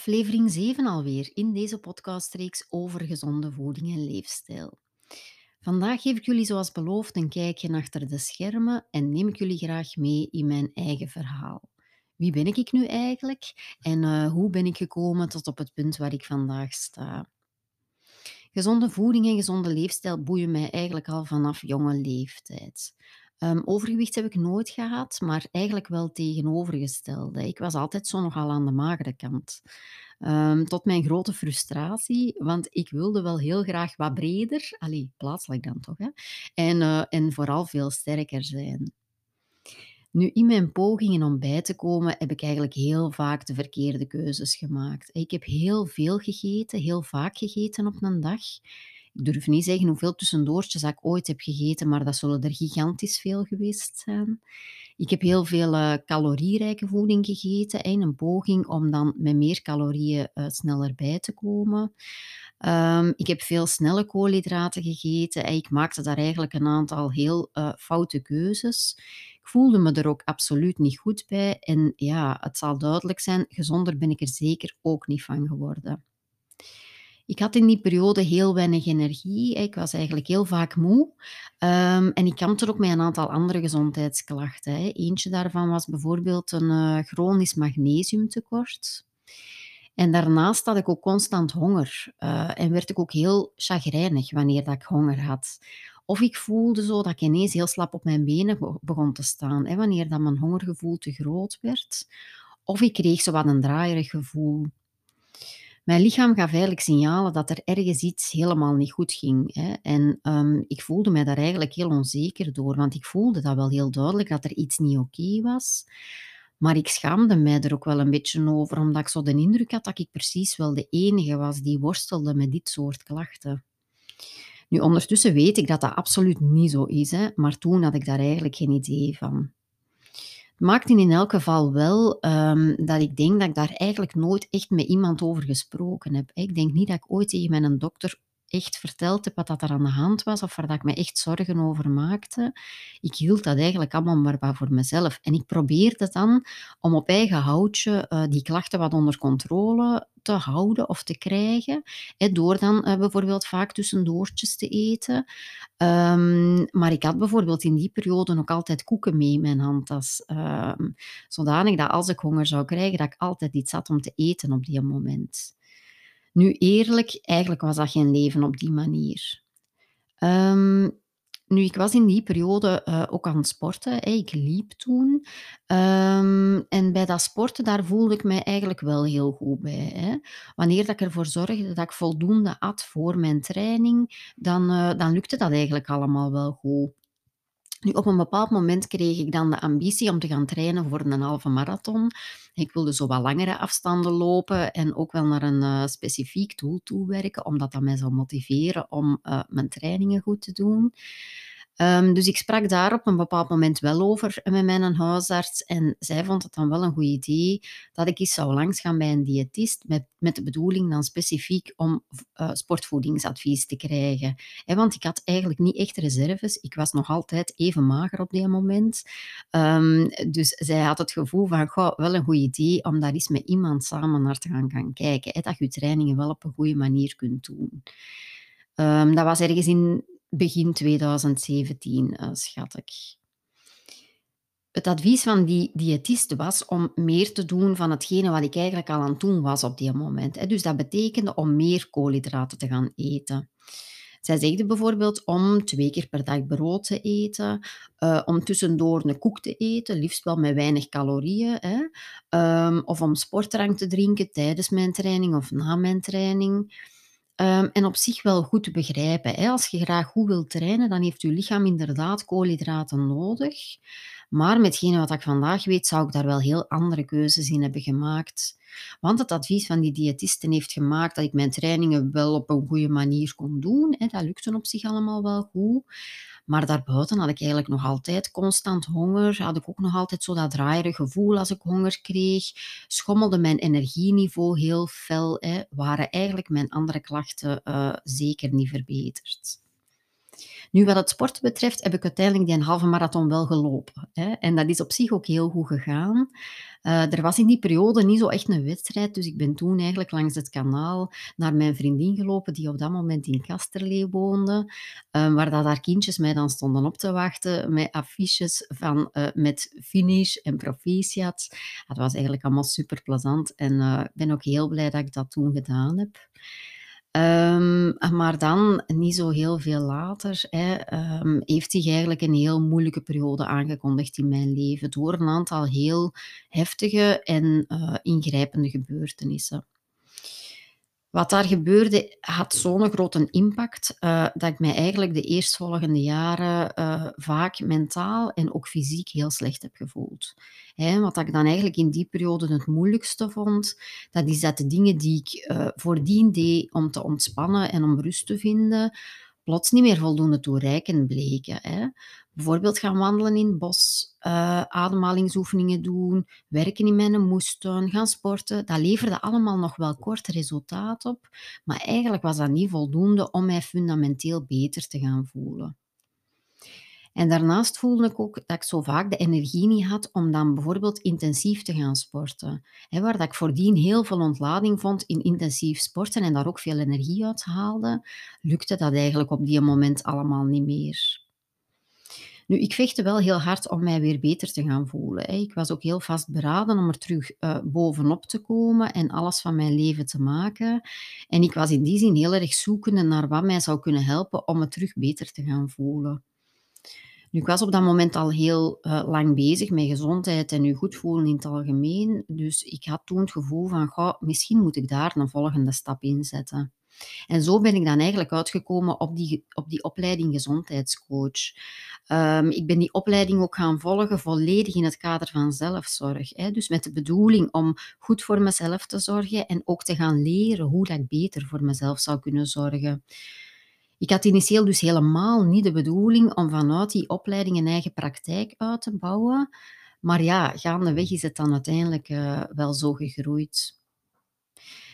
aflevering 7 alweer in deze podcastreeks over gezonde voeding en leefstijl. Vandaag geef ik jullie zoals beloofd een kijkje achter de schermen en neem ik jullie graag mee in mijn eigen verhaal. Wie ben ik nu eigenlijk en uh, hoe ben ik gekomen tot op het punt waar ik vandaag sta? Gezonde voeding en gezonde leefstijl boeien mij eigenlijk al vanaf jonge leeftijd. Um, overgewicht heb ik nooit gehad, maar eigenlijk wel tegenovergestelde. Ik was altijd zo nogal aan de magere kant. Um, tot mijn grote frustratie, want ik wilde wel heel graag wat breder, allee, plaatselijk dan toch, hè? En, uh, en vooral veel sterker zijn. Nu, in mijn pogingen om bij te komen, heb ik eigenlijk heel vaak de verkeerde keuzes gemaakt. Ik heb heel veel gegeten, heel vaak gegeten op een dag. Ik durf niet zeggen hoeveel tussendoortjes ik ooit heb gegeten, maar dat zullen er gigantisch veel geweest zijn. Ik heb heel veel uh, calorierijke voeding gegeten in een poging om dan met meer calorieën uh, sneller bij te komen. Um, ik heb veel snelle koolhydraten gegeten en ik maakte daar eigenlijk een aantal heel uh, foute keuzes. Ik voelde me er ook absoluut niet goed bij en ja, het zal duidelijk zijn, gezonder ben ik er zeker ook niet van geworden. Ik had in die periode heel weinig energie. Ik was eigenlijk heel vaak moe. Um, en ik kampte ook met een aantal andere gezondheidsklachten. Hè. Eentje daarvan was bijvoorbeeld een uh, chronisch magnesiumtekort. En daarnaast had ik ook constant honger. Uh, en werd ik ook heel chagrijnig wanneer dat ik honger had. Of ik voelde zo dat ik ineens heel slap op mijn benen begon te staan. Hè, wanneer dat mijn hongergevoel te groot werd. Of ik kreeg zo wat een draaierig gevoel. Mijn lichaam gaf eigenlijk signalen dat er ergens iets helemaal niet goed ging. Hè. En um, ik voelde mij daar eigenlijk heel onzeker door, want ik voelde dat wel heel duidelijk dat er iets niet oké was. Maar ik schaamde mij er ook wel een beetje over, omdat ik zo de indruk had dat ik precies wel de enige was die worstelde met dit soort klachten. Nu, ondertussen weet ik dat dat absoluut niet zo is, hè, maar toen had ik daar eigenlijk geen idee van maakt in elk geval wel um, dat ik denk dat ik daar eigenlijk nooit echt met iemand over gesproken heb. Ik denk niet dat ik ooit tegen mijn dokter echt verteld heb wat er aan de hand was of waar dat ik me echt zorgen over maakte. Ik hield dat eigenlijk allemaal maar voor mezelf. En ik probeerde dan om op eigen houtje uh, die klachten wat onder controle te houden of te krijgen. Door dan uh, bijvoorbeeld vaak tussendoortjes te eten. Um, maar ik had bijvoorbeeld in die periode ook altijd koeken mee in mijn handtas. Um, zodanig dat als ik honger zou krijgen, dat ik altijd iets had om te eten op die moment. Nu eerlijk, eigenlijk was dat geen leven op die manier. Um, nu, ik was in die periode uh, ook aan het sporten. Ik liep toen. Um, en bij dat sporten, daar voelde ik mij eigenlijk wel heel goed bij. Hè. Wanneer dat ik ervoor zorgde dat ik voldoende at voor mijn training, dan, uh, dan lukte dat eigenlijk allemaal wel goed. Nu, op een bepaald moment kreeg ik dan de ambitie om te gaan trainen voor een halve marathon. Ik wilde zo wat langere afstanden lopen en ook wel naar een uh, specifiek doel toewerken, omdat dat mij zou motiveren om uh, mijn trainingen goed te doen. Um, dus ik sprak daar op een bepaald moment wel over met mijn huisarts. En zij vond het dan wel een goed idee dat ik eens zou langsgaan bij een diëtist. Met, met de bedoeling dan specifiek om uh, sportvoedingsadvies te krijgen. Want ik had eigenlijk niet echt reserves. Ik was nog altijd even mager op dat moment. Um, dus zij had het gevoel van, goh, wel een goed idee om daar eens met iemand samen naar te gaan, gaan kijken. Dat je trainingen wel op een goede manier kunt doen. Um, dat was ergens in begin 2017, uh, schat ik. Het advies van die diëtist was om meer te doen van hetgene wat ik eigenlijk al aan het doen was op die moment. Dus dat betekende om meer koolhydraten te gaan eten. Zij zegde bijvoorbeeld om twee keer per dag brood te eten, uh, om tussendoor een koek te eten, liefst wel met weinig calorieën, um, of om sportdrank te drinken tijdens mijn training of na mijn training. Um, en op zich wel goed te begrijpen. Hè. Als je graag goed wilt trainen, dan heeft je lichaam inderdaad koolhydraten nodig. Maar metgene wat ik vandaag weet, zou ik daar wel heel andere keuzes in hebben gemaakt. Want het advies van die diëtisten heeft gemaakt dat ik mijn trainingen wel op een goede manier kon doen. Dat lukte op zich allemaal wel goed. Maar daarbuiten had ik eigenlijk nog altijd constant honger. Had ik ook nog altijd zo dat draaierig gevoel als ik honger kreeg. Schommelde mijn energieniveau heel fel. Waren eigenlijk mijn andere klachten uh, zeker niet verbeterd. Nu, wat het sporten betreft, heb ik uiteindelijk die halve marathon wel gelopen, hè. En dat is op zich ook heel goed gegaan. Uh, er was in die periode niet zo echt een wedstrijd, dus ik ben toen eigenlijk langs het kanaal naar mijn vriendin gelopen, die op dat moment in Kasterlee woonde, uh, waar dat haar kindjes mij dan stonden op te wachten met affiches van, uh, met finish en proficiat. Dat was eigenlijk allemaal super plezant en ik ben ook heel blij dat ik dat toen gedaan heb. Um, maar dan, niet zo heel veel later, hè, um, heeft zich eigenlijk een heel moeilijke periode aangekondigd in mijn leven door een aantal heel heftige en uh, ingrijpende gebeurtenissen. Wat daar gebeurde had zo'n grote impact uh, dat ik mij eigenlijk de eerstvolgende jaren uh, vaak mentaal en ook fysiek heel slecht heb gevoeld. Hè, wat ik dan eigenlijk in die periode het moeilijkste vond, dat is dat de dingen die ik uh, voordien deed om te ontspannen en om rust te vinden, plots niet meer voldoende toereikend bleken. Hè. Bijvoorbeeld gaan wandelen in het bos, uh, ademhalingsoefeningen doen, werken in mijn moestuin, gaan sporten. Dat leverde allemaal nog wel kort resultaat op, maar eigenlijk was dat niet voldoende om mij fundamenteel beter te gaan voelen. En daarnaast voelde ik ook dat ik zo vaak de energie niet had om dan bijvoorbeeld intensief te gaan sporten. Waar dat ik voordien heel veel ontlading vond in intensief sporten en daar ook veel energie uit haalde, lukte dat eigenlijk op die moment allemaal niet meer. Nu, ik vechtte wel heel hard om mij weer beter te gaan voelen. Ik was ook heel vastberaden om er terug uh, bovenop te komen en alles van mijn leven te maken. En ik was in die zin heel erg zoekende naar wat mij zou kunnen helpen om me terug beter te gaan voelen. Nu, ik was op dat moment al heel uh, lang bezig met gezondheid en je goed voelen in het algemeen. Dus ik had toen het gevoel van, goh, misschien moet ik daar een volgende stap in zetten. En zo ben ik dan eigenlijk uitgekomen op die, op die opleiding gezondheidscoach. Um, ik ben die opleiding ook gaan volgen volledig in het kader van zelfzorg. Hè. Dus met de bedoeling om goed voor mezelf te zorgen en ook te gaan leren hoe ik beter voor mezelf zou kunnen zorgen. Ik had initieel dus helemaal niet de bedoeling om vanuit die opleiding een eigen praktijk uit te bouwen. Maar ja, gaandeweg is het dan uiteindelijk uh, wel zo gegroeid.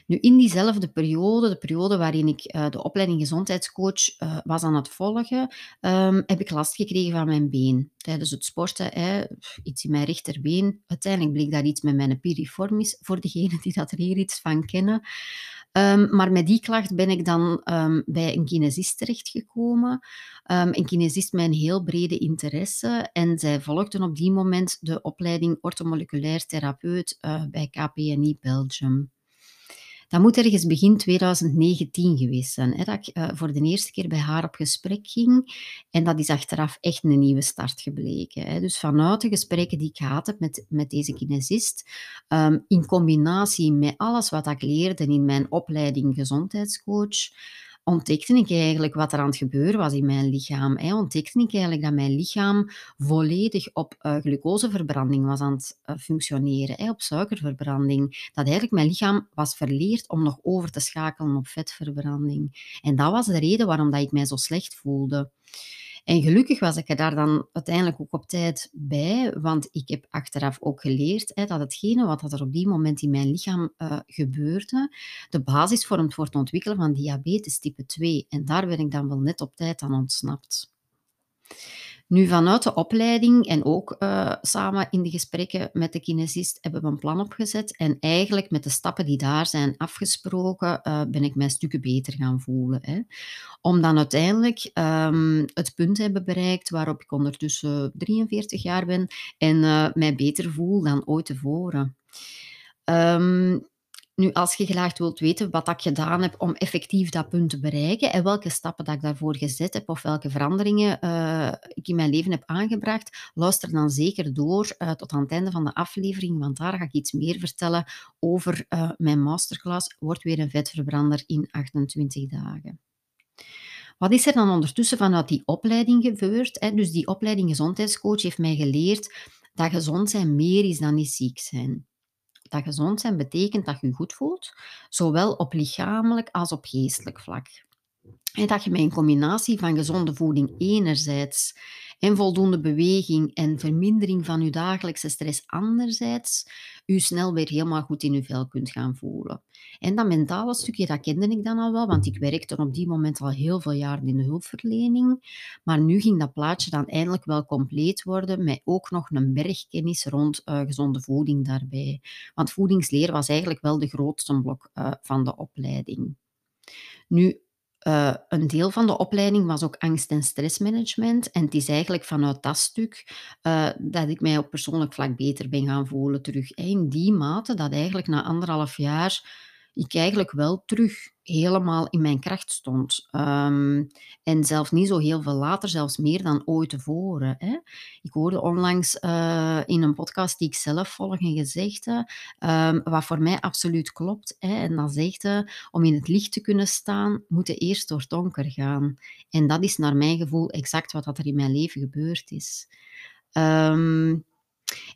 Nu, in diezelfde periode, de periode waarin ik uh, de opleiding gezondheidscoach uh, was aan het volgen, um, heb ik last gekregen van mijn been. Tijdens het sporten, hè, iets in mijn rechterbeen. Uiteindelijk bleek dat iets met mijn piriformis, voor degenen die dat er hier iets van kennen. Um, maar met die klacht ben ik dan um, bij een kinesist terechtgekomen. Um, een kinesist met een heel brede interesse. En zij volgden op die moment de opleiding orthomoleculair therapeut uh, bij KPNI Belgium. Dat moet ergens begin 2019 geweest zijn, hè, dat ik uh, voor de eerste keer bij haar op gesprek ging. En dat is achteraf echt een nieuwe start gebleken. Hè. Dus vanuit de gesprekken die ik gehad heb met, met deze kinesist, um, in combinatie met alles wat ik leerde in mijn opleiding gezondheidscoach, ontdekte ik eigenlijk wat er aan het gebeuren was in mijn lichaam. Hè. Ontdekte ik eigenlijk dat mijn lichaam volledig op uh, glucoseverbranding was aan het uh, functioneren, hè, op suikerverbranding. Dat eigenlijk mijn lichaam was verleerd om nog over te schakelen op vetverbranding. En dat was de reden waarom dat ik mij zo slecht voelde. En gelukkig was ik daar dan uiteindelijk ook op tijd bij, want ik heb achteraf ook geleerd hè, dat hetgene wat er op die moment in mijn lichaam uh, gebeurde, de basis vormt voor het ontwikkelen van diabetes type 2. En daar ben ik dan wel net op tijd aan ontsnapt. Nu, vanuit de opleiding en ook uh, samen in de gesprekken met de kinesist hebben we een plan opgezet. En eigenlijk met de stappen die daar zijn afgesproken, uh, ben ik mij stukken beter gaan voelen. Hè. Om dan uiteindelijk um, het punt hebben bereikt waarop ik ondertussen 43 jaar ben en uh, mij beter voel dan ooit tevoren. Um, nu, als je graag wilt weten wat ik gedaan heb om effectief dat punt te bereiken en welke stappen dat ik daarvoor gezet heb of welke veranderingen uh, ik in mijn leven heb aangebracht, luister dan zeker door uh, tot aan het einde van de aflevering, want daar ga ik iets meer vertellen over uh, mijn masterclass Word weer een vetverbrander in 28 dagen. Wat is er dan ondertussen vanuit die opleiding gebeurd? Hè? Dus die opleiding gezondheidscoach heeft mij geleerd dat gezond zijn meer is dan niet ziek zijn dat gezond zijn betekent dat je je goed voelt, zowel op lichamelijk als op geestelijk vlak. En dat je met een combinatie van gezonde voeding enerzijds en voldoende beweging en vermindering van je dagelijkse stress anderzijds, je snel weer helemaal goed in je vel kunt gaan voelen. En dat mentale stukje, dat kende ik dan al wel, want ik werkte op die moment al heel veel jaren in de hulpverlening. Maar nu ging dat plaatje dan eindelijk wel compleet worden, met ook nog een bergkennis rond uh, gezonde voeding daarbij. Want voedingsleer was eigenlijk wel de grootste blok uh, van de opleiding. Nu, uh, een deel van de opleiding was ook angst- en stressmanagement. En het is eigenlijk vanuit dat stuk uh, dat ik mij op persoonlijk vlak beter ben gaan voelen terug. In die mate dat eigenlijk na anderhalf jaar ik eigenlijk wel terug helemaal in mijn kracht stond. Ehm, en zelfs niet zo heel veel later, zelfs meer dan ooit tevoren. Hè. Ik hoorde onlangs uh, in een podcast die ik zelf volg een gezegde, um, wat voor mij absoluut klopt. Hè. En dat zegt, om in het licht te kunnen staan, moet je eerst door het donker gaan. En dat is naar mijn gevoel exact wat er in mijn leven gebeurd is. Um,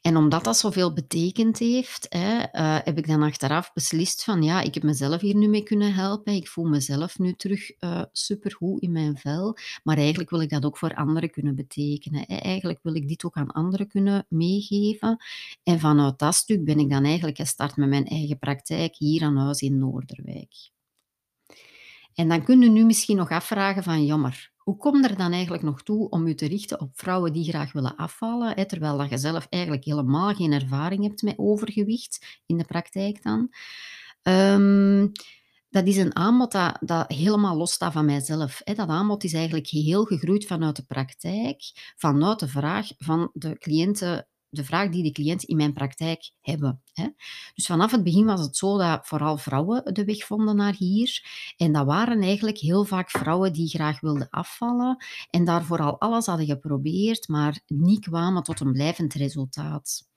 en omdat dat zoveel betekend heeft, hè, uh, heb ik dan achteraf beslist van ja, ik heb mezelf hier nu mee kunnen helpen. Ik voel mezelf nu terug uh, supergoed in mijn vel. Maar eigenlijk wil ik dat ook voor anderen kunnen betekenen. Eigenlijk wil ik dit ook aan anderen kunnen meegeven. En vanuit dat stuk ben ik dan eigenlijk gestart met mijn eigen praktijk hier aan huis in Noorderwijk. En dan kun je nu misschien nog afvragen van jammer, hoe kom je er dan eigenlijk nog toe om je te richten op vrouwen die graag willen afvallen, hè, terwijl dat je zelf eigenlijk helemaal geen ervaring hebt met overgewicht in de praktijk dan? Um, dat is een aanbod dat, helemaal los staat van mijzelf. Dat aanbod is eigenlijk geheel gegroeid vanuit de praktijk, vanuit de vraag van de cliënten de vraag die de cliënten in mijn praktijk hebben. Hè. Dus vanaf het begin was het zo dat vooral vrouwen de weg vonden naar hier. En dat waren eigenlijk heel vaak vrouwen die graag wilden afvallen en daarvoor al alles hadden geprobeerd, maar niet kwamen tot een blijvend resultaat.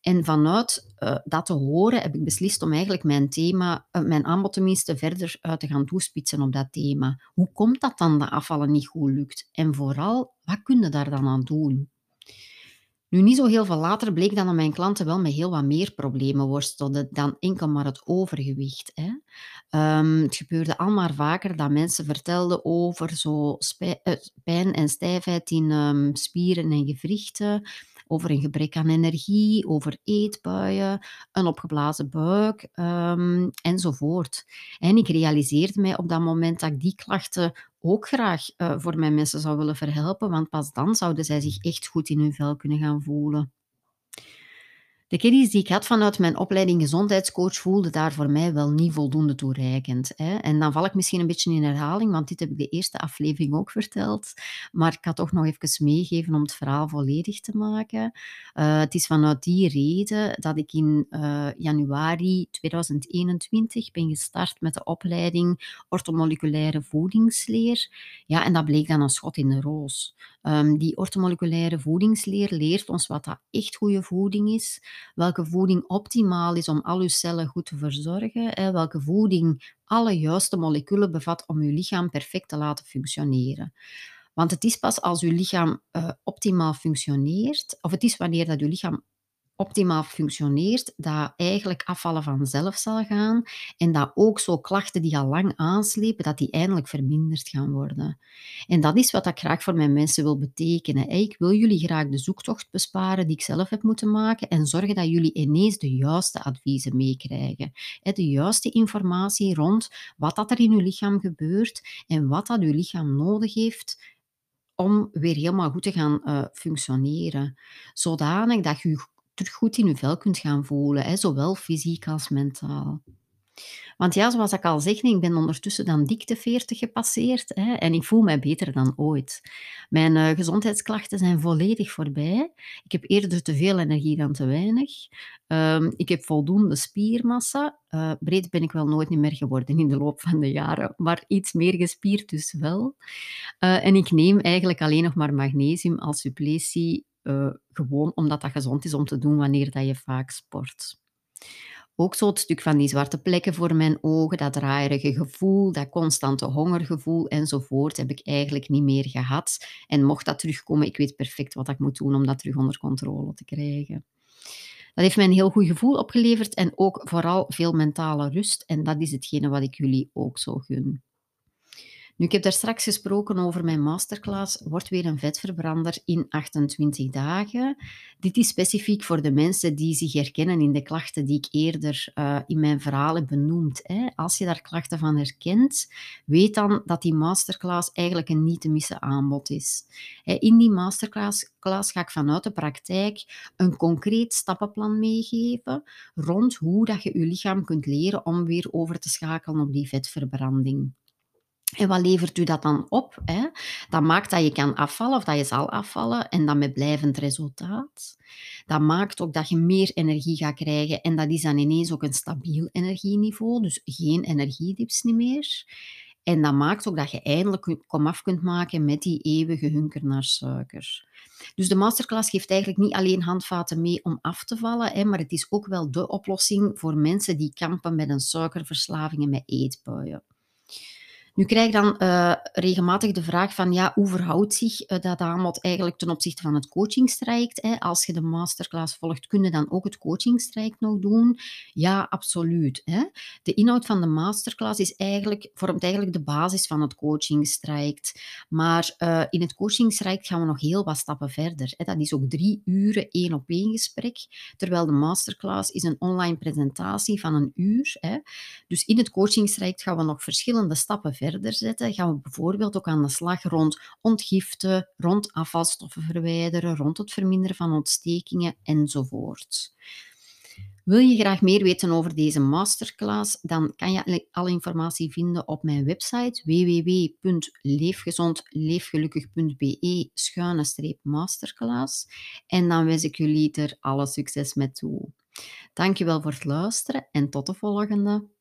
En vanuit uh, dat te horen heb ik beslist om eigenlijk mijn thema, uh, mijn aanbod tenminste verder uit te gaan toespitsen op dat thema. Hoe komt dat dan dat afvallen niet goed lukt? En vooral, wat kun je daar dan aan doen? Nu, niet zo heel veel later bleek dan dat mijn klanten wel met heel wat meer problemen worstelden dan enkel maar het overgewicht. Hè. Um, het gebeurde al maar vaker dat mensen vertelden over zo uh, pijn en stijfheid in um, spieren en gewrichten, over een gebrek aan energie, over eetbuien, een opgeblazen buik um, enzovoort. En ik realiseerde mij op dat moment dat ik die klachten ook graag uh, voor mijn mensen zou willen verhelpen, want pas dan zouden zij zich echt goed in hun vel kunnen gaan voelen. De kennis die ik had vanuit mijn opleiding gezondheidscoach voelde daar voor mij wel niet voldoende toereikend. Hè. En dan val ik misschien een beetje in herhaling, want dit heb ik de eerste aflevering ook verteld. Maar ik had toch nog even meegeven om het verhaal volledig te maken. Uh, het is vanuit die reden dat ik in uh, januari 2021 ben gestart met de opleiding ortomoleculaire voedingsleer. Ja, en dat bleek dan een schot in de roos. Um, die ortomoleculaire voedingsleer leert ons wat dat echt goede voeding is, welke voeding optimaal is om al uw cellen goed te verzorgen, hè, welke voeding alle juiste moleculen bevat om uw lichaam perfect te laten functioneren. Want het is pas als uw lichaam uh, optimaal functioneert, of het is wanneer dat uw lichaam optimaal functioneert, dat eigenlijk afvallen vanzelf zal gaan en dat ook zo klachten die al lang aanslepen, dat die eindelijk verminderd gaan worden. En dat is wat ik graag voor mijn mensen wil betekenen. Ik wil jullie graag de zoektocht besparen die ik zelf heb moeten maken en zorgen dat jullie ineens de juiste adviezen meekrijgen. De juiste informatie rond wat dat er in uw lichaam gebeurt en wat dat uw lichaam nodig heeft om weer helemaal goed te gaan uh, functioneren. Zodanig dat je terug goed in je vel kunt gaan voelen, hè, zowel fysiek als mentaal. Want ja, zoals ik al zeg, ik ben ondertussen dan dik de 40 gepasseerd hè, en ik voel mij beter dan ooit. Mijn uh, gezondheidsklachten zijn volledig voorbij. Ik heb eerder te veel energie dan te weinig. Um, ik heb voldoende spiermassa. Uh, breed ben ik wel nooit meer geworden in de loop van de jaren, maar iets meer gespierd dus wel. Uh, en ik neem eigenlijk alleen nog maar magnesium als suppletie uh, gewoon omdat dat gezond is om te doen wanneer dat je vaak sport. Ook zo het stuk van die zwarte plekken voor mijn ogen, dat draaierige gevoel, dat constante hongergevoel enzovoort, heb ik eigenlijk niet meer gehad. En mocht dat terugkomen, ik weet perfect wat ik moet doen om dat terug onder controle te krijgen. Dat heeft mij een heel goed gevoel opgeleverd en ook vooral veel mentale rust. En dat is hetgene wat ik jullie ook zo gun. Nu, ik heb daar straks gesproken over mijn masterclass Word weer een vetverbrander in 28 dagen. Dit is specifiek voor de mensen die zich herkennen in de klachten die ik eerder uh, in mijn verhaal heb benoemd. Hè. Als je daar klachten van herkent, weet dan dat die masterclass eigenlijk een niet te missen aanbod is. In die masterclass ga ik vanuit de praktijk een concreet stappenplan meegeven rond hoe dat je je lichaam kunt leren om weer over te schakelen op die vetverbranding. En wat levert u dat dan op? Hè? Dat maakt dat je kan afvallen of dat je zal afvallen en dat met blijvend resultaat. Dat maakt ook dat je meer energie gaat krijgen en dat is dan ineens ook een stabiel energieniveau, dus geen energiedips meer. En dat maakt ook dat je eindelijk komaf kunt maken met die eeuwige hunker naar suiker. Dus de masterclass geeft eigenlijk niet alleen handvaten mee om af te vallen, hè, maar het is ook wel de oplossing voor mensen die kampen met een suikerverslaving en met eetbuien. Nu krijg ik dan uh, regelmatig de vraag van ja, hoe verhoudt zich uh, dat aanbod eigenlijk ten opzichte van het coachingstraject? Hè? Als je de masterclass volgt, kun je dan ook het coachingstraject nog doen? Ja, absoluut. Hè? De inhoud van de masterclass is eigenlijk, vormt eigenlijk de basis van het coachingstraject. Maar uh, in het coachingstraject gaan we nog heel wat stappen verder. Hè? Dat is ook drie uren één op één gesprek, terwijl de masterclass is een online presentatie van een uur. Hè? Dus in het coachingstraject gaan we nog verschillende stappen verder verder zetten, gaan we bijvoorbeeld ook aan de slag rond ontgiften, rond afvalstoffen verwijderen, rond het verminderen van ontstekingen enzovoort. Wil je graag meer weten over deze masterclass, dan kan je alle informatie vinden op mijn website www.leefgezondleefgelukkig.be masterclass en dan wens ik jullie er alle succes met toe. Dankjewel voor het luisteren en tot de volgende.